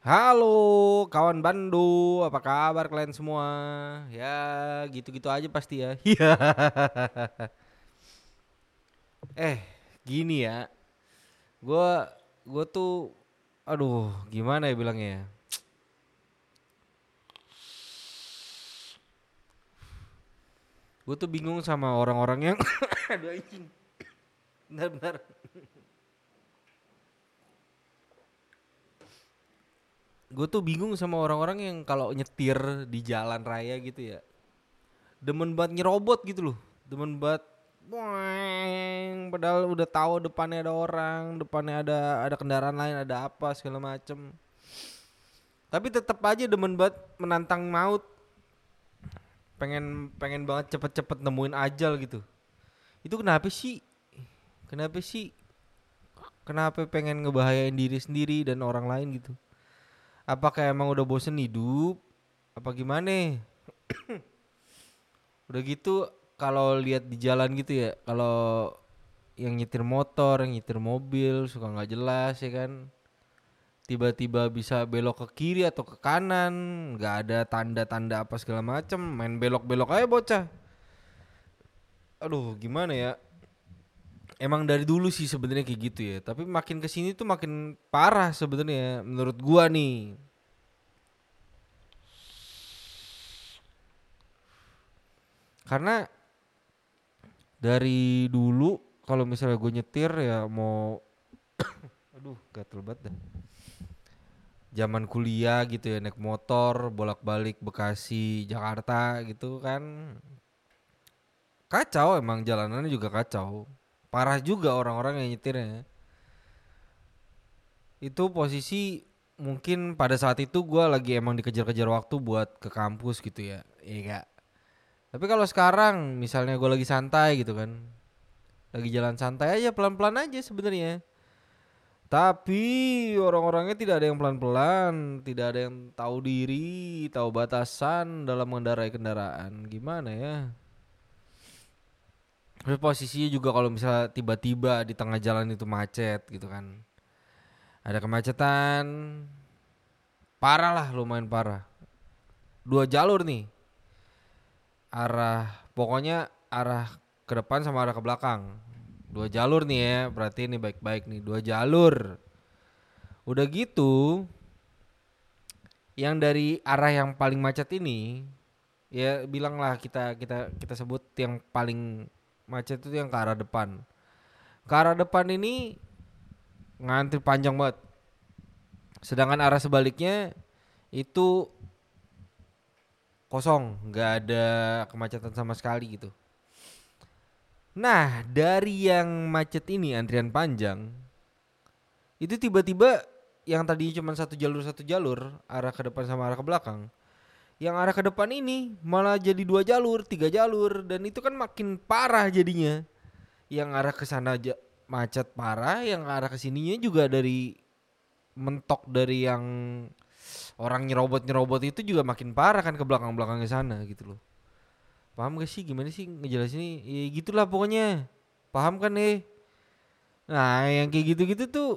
Halo kawan Bandu, apa kabar kalian semua? Ya gitu-gitu aja pasti ya. Iya. eh gini ya, gue gue tuh, aduh gimana ya bilangnya ya? Gue tuh bingung sama orang-orang yang, aduh anjing, benar-benar. Gue tuh bingung sama orang-orang yang kalau nyetir di jalan raya gitu ya demen banget nyerobot gitu loh demen banget Boing, padahal udah tahu depannya ada orang depannya ada ada kendaraan lain ada apa segala macem. Tapi tetap aja demen banget menantang maut. Pengen pengen banget cepet-cepet nemuin ajal gitu. Itu kenapa sih? Kenapa sih? Kenapa pengen ngebahayain diri sendiri dan orang lain gitu apakah emang udah bosen hidup? Apa gimana? Udah gitu kalau lihat di jalan gitu ya kalau yang nyetir motor yang nyetir mobil suka nggak jelas ya kan? Tiba-tiba bisa belok ke kiri atau ke kanan nggak ada tanda-tanda apa segala macem main belok-belok aja bocah. Aduh gimana ya emang dari dulu sih sebenarnya kayak gitu ya. Tapi makin ke sini tuh makin parah sebenarnya menurut gua nih. Karena dari dulu kalau misalnya gue nyetir ya mau aduh gatel banget dah. Zaman kuliah gitu ya naik motor bolak-balik Bekasi Jakarta gitu kan. Kacau emang jalanannya juga kacau parah juga orang-orang yang nyetirnya. Itu posisi mungkin pada saat itu gue lagi emang dikejar-kejar waktu buat ke kampus gitu ya iya gak tapi kalau sekarang misalnya gue lagi santai gitu kan lagi jalan santai aja pelan-pelan aja sebenarnya. Tapi orang-orangnya tidak ada yang pelan-pelan tidak ada yang tahu diri tahu batasan dalam mengendarai kendaraan. Gimana ya Terus posisinya juga kalau misalnya tiba-tiba di tengah jalan itu macet gitu kan. Ada kemacetan. Parah lah lumayan parah. Dua jalur nih. Arah pokoknya arah ke depan sama arah ke belakang. Dua jalur nih ya, berarti ini baik-baik nih, dua jalur. Udah gitu yang dari arah yang paling macet ini ya bilanglah kita kita kita sebut yang paling macet itu yang ke arah depan. Ke arah depan ini ngantri panjang banget. Sedangkan arah sebaliknya itu kosong, nggak ada kemacetan sama sekali gitu. Nah, dari yang macet ini antrian panjang itu tiba-tiba yang tadinya cuma satu jalur satu jalur arah ke depan sama arah ke belakang yang arah ke depan ini malah jadi dua jalur, tiga jalur dan itu kan makin parah jadinya. Yang arah ke sana aja macet parah, yang arah ke sininya juga dari mentok dari yang orang nyerobot-nyerobot itu juga makin parah kan ke belakang-belakangnya sana gitu loh. Paham gak sih gimana sih ngejelasin Ya gitulah pokoknya. Paham kan nih? Nah, yang kayak gitu-gitu tuh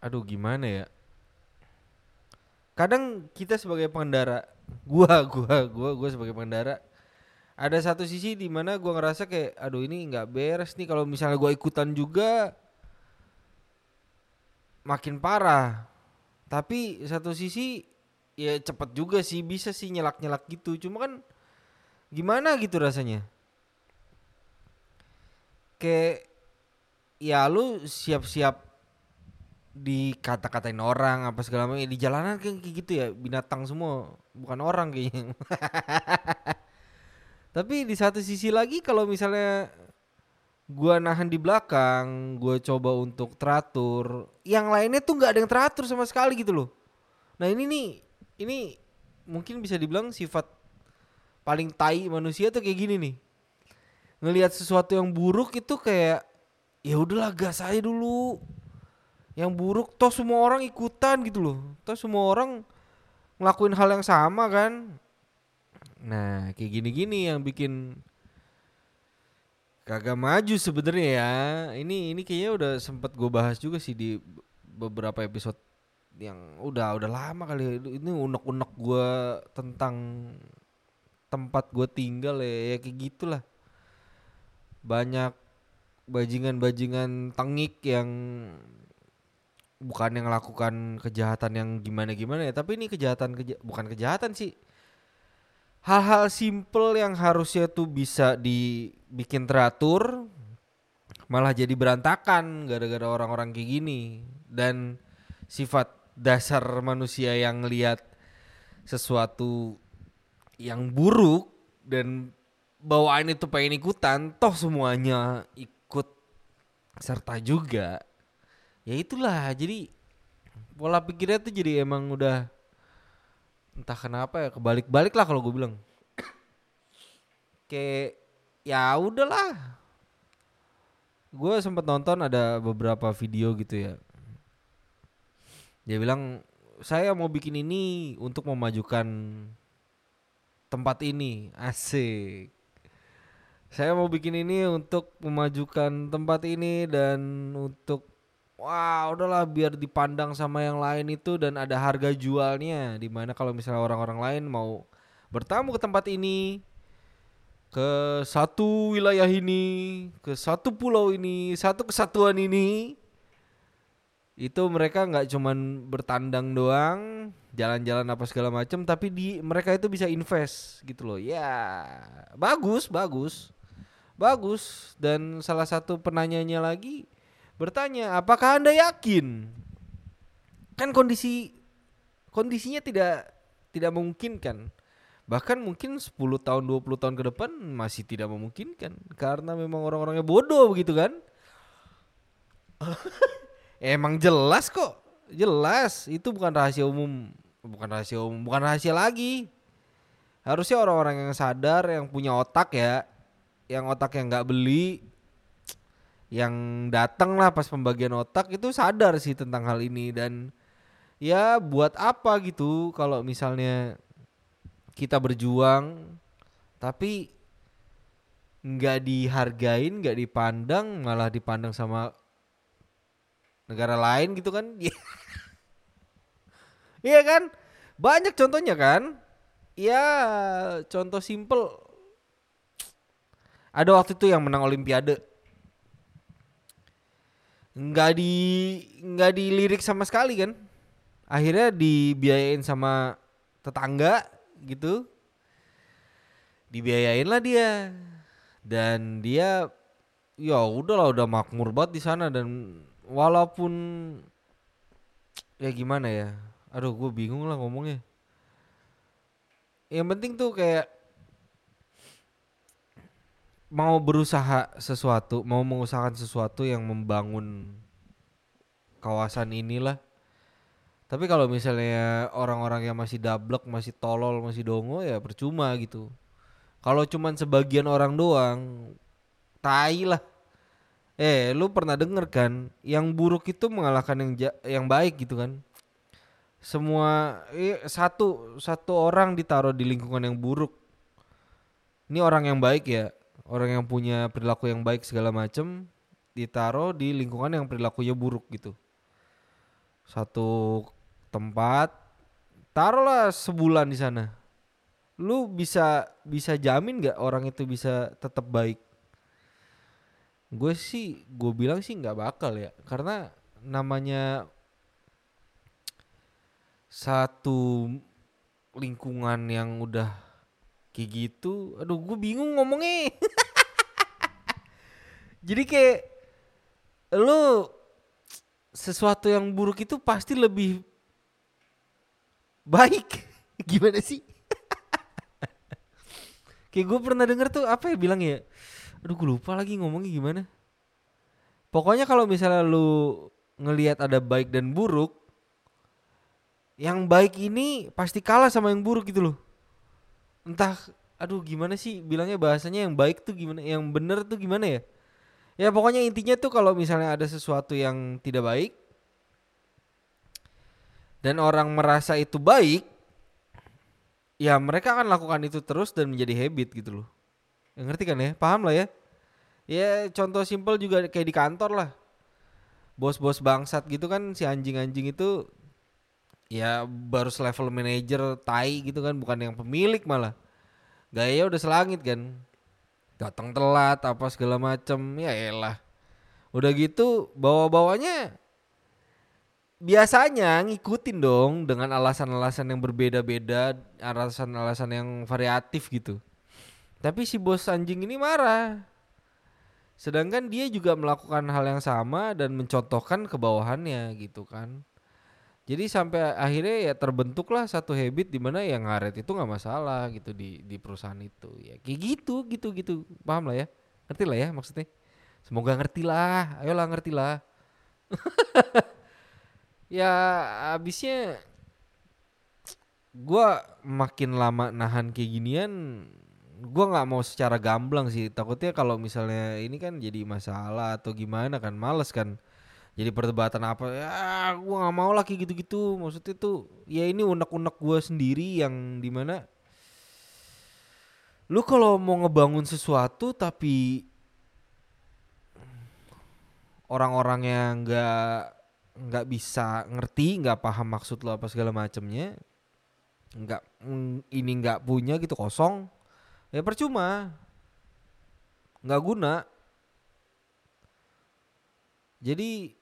aduh gimana ya? Kadang kita sebagai pengendara gua gua gua gua sebagai pengendara ada satu sisi di mana gua ngerasa kayak aduh ini nggak beres nih. Kalau misalnya gua ikutan juga makin parah. Tapi satu sisi ya cepet juga sih bisa sih nyelak nyelak gitu. Cuma kan gimana gitu rasanya? Kayak ya lu siap-siap dikata-katain orang apa segala macam. Di jalanan kayak gitu ya binatang semua. Bukan orang kayaknya. Tapi di satu sisi lagi kalau misalnya gua nahan di belakang gua coba untuk teratur yang lainnya tuh nggak ada yang teratur sama sekali gitu loh. Nah ini nih ini mungkin bisa dibilang sifat paling tai manusia tuh kayak gini nih. Ngelihat sesuatu yang buruk itu kayak ya udahlah gas aja dulu yang buruk toh semua orang ikutan gitu loh. Toh semua orang ngelakuin hal yang sama kan. Nah kayak gini-gini yang bikin kagak maju sebenarnya ya. Ini ini kayaknya udah sempet gue bahas juga sih di beberapa episode yang udah udah lama kali ini unek-unek gue tentang tempat gue tinggal ya, ya kayak gitulah. Banyak bajingan-bajingan tengik yang bukan yang melakukan kejahatan yang gimana-gimana ya tapi ini kejahatan keja bukan kejahatan sih. Hal-hal simple yang harusnya tuh bisa dibikin teratur malah jadi berantakan gara-gara orang-orang kayak gini. Dan sifat dasar manusia yang lihat sesuatu yang buruk dan bawaan itu pengen ikutan toh semuanya ikut serta juga ya itulah jadi pola pikirnya tuh jadi emang udah entah kenapa ya kebalik-balik lah kalau gue bilang. Kayak ya udahlah. Gue sempat nonton ada beberapa video gitu ya. Dia bilang saya mau bikin ini untuk memajukan tempat ini. Asik. Saya mau bikin ini untuk memajukan tempat ini dan untuk wah udahlah biar dipandang sama yang lain itu dan ada harga jualnya di mana kalau misalnya orang-orang lain mau bertamu ke tempat ini ke satu wilayah ini, ke satu pulau ini, satu kesatuan ini, itu mereka nggak cuman bertandang doang, jalan-jalan apa segala macam, tapi di mereka itu bisa invest gitu loh. Ya, bagus, bagus, bagus. Dan salah satu penanyanya lagi bertanya, apakah anda yakin? Kan kondisi kondisinya tidak tidak memungkinkan. Bahkan mungkin 10 tahun 20 tahun ke depan masih tidak memungkinkan. Karena memang orang-orangnya bodoh begitu kan? Emang jelas kok. Jelas. Itu bukan rahasia umum. Bukan rahasia umum bukan rahasia lagi. Harusnya orang-orang yang sadar yang punya otak ya. Yang otak yang nggak beli yang datang lah pas pembagian otak itu sadar sih tentang hal ini. Dan ya buat apa gitu kalau misalnya kita berjuang tapi nggak dihargain nggak dipandang malah dipandang sama negara lain gitu kan? Iya kan? Banyak contohnya kan? Ya contoh simple. Ada waktu itu yang menang olimpiade nggak di nggak dilirik sama sekali kan? Akhirnya dibiayain sama tetangga gitu. Dibiayain lah dia. Dan dia ya udahlah udah makmur banget di sana. Dan walaupun ya gimana ya? Aduh gue bingung lah ngomongnya. Yang penting tuh kayak mau berusaha sesuatu mau mengusahakan sesuatu yang membangun kawasan inilah tapi kalau misalnya orang-orang yang masih dablek, masih tolol, masih dongo ya percuma gitu. Kalau cuman sebagian orang doang, tai lah. Eh, lu pernah denger kan, yang buruk itu mengalahkan yang yang baik gitu kan? Semua eh, satu satu orang ditaruh di lingkungan yang buruk. Ini orang yang baik ya, orang yang punya perilaku yang baik segala macem ditaruh di lingkungan yang perilakunya buruk gitu. Satu tempat taruhlah sebulan di sana. Lu bisa bisa jamin nggak orang itu bisa tetap baik? Gue sih gue bilang sih nggak bakal ya. Karena namanya satu lingkungan yang udah kayak gitu aduh gue bingung ngomongnya jadi kayak lu sesuatu yang buruk itu pasti lebih baik. Gimana sih? Kayak gue pernah denger tuh apa ya bilang ya aduh gue lupa lagi ngomongnya gimana. Pokoknya kalau misalnya lu ngelihat ada baik dan buruk yang baik ini pasti kalah sama yang buruk gitu loh. Entah aduh gimana sih bilangnya bahasanya yang baik tuh gimana yang bener tuh gimana ya ya pokoknya intinya tuh kalau misalnya ada sesuatu yang tidak baik dan orang merasa itu baik, ya mereka akan lakukan itu terus dan menjadi habit gitu loh. Ya, ngerti kan ya? Paham lah ya? Ya contoh simpel juga kayak di kantor lah. Bos-bos bangsat gitu kan si anjing-anjing itu ya baru level manager tai gitu kan bukan yang pemilik malah gaya udah selangit kan datang telat apa segala macem ya elah. Udah gitu bawa bawanya biasanya ngikutin dong dengan alasan-alasan yang berbeda-beda alasan-alasan yang variatif gitu. Tapi si bos anjing ini marah. Sedangkan dia juga melakukan hal yang sama dan mencontohkan ke bawahannya gitu kan jadi sampai akhirnya ya terbentuklah satu habit di mana yang ngaret itu nggak masalah gitu di di perusahaan itu. Ya kayak gitu gitu gitu. Paham lah ya? Ngerti lah ya maksudnya? Semoga ngerti lah. Ayolah ngerti lah. Ya abisnya gue makin lama nahan kayak ginian gue nggak mau secara gamblang sih. Takutnya kalau misalnya ini kan jadi masalah atau gimana kan males kan jadi perdebatan apa ya gue nggak mau lagi gitu-gitu. Maksudnya tuh ya ini unek-unek gue sendiri yang di mana lu kalau mau ngebangun sesuatu tapi orang-orang yang nggak nggak bisa ngerti nggak paham maksud lo apa segala macamnya nggak ini nggak punya gitu kosong ya percuma. Nggak guna. Jadi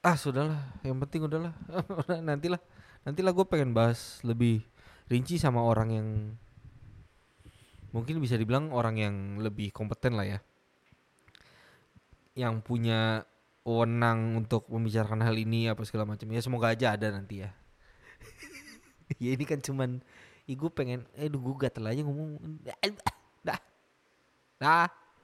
ah sudahlah. Yang penting udahlah. Nantilah. Nantilah gue pengen bahas lebih rinci sama orang yang mungkin bisa dibilang orang yang lebih kompeten lah ya. Yang punya wewenang untuk membicarakan hal ini apa segala macam. Ya semoga aja ada nanti ya. Ya ini kan cuman ih gue pengen eh gue gatel aja ngomong. Dah. Dah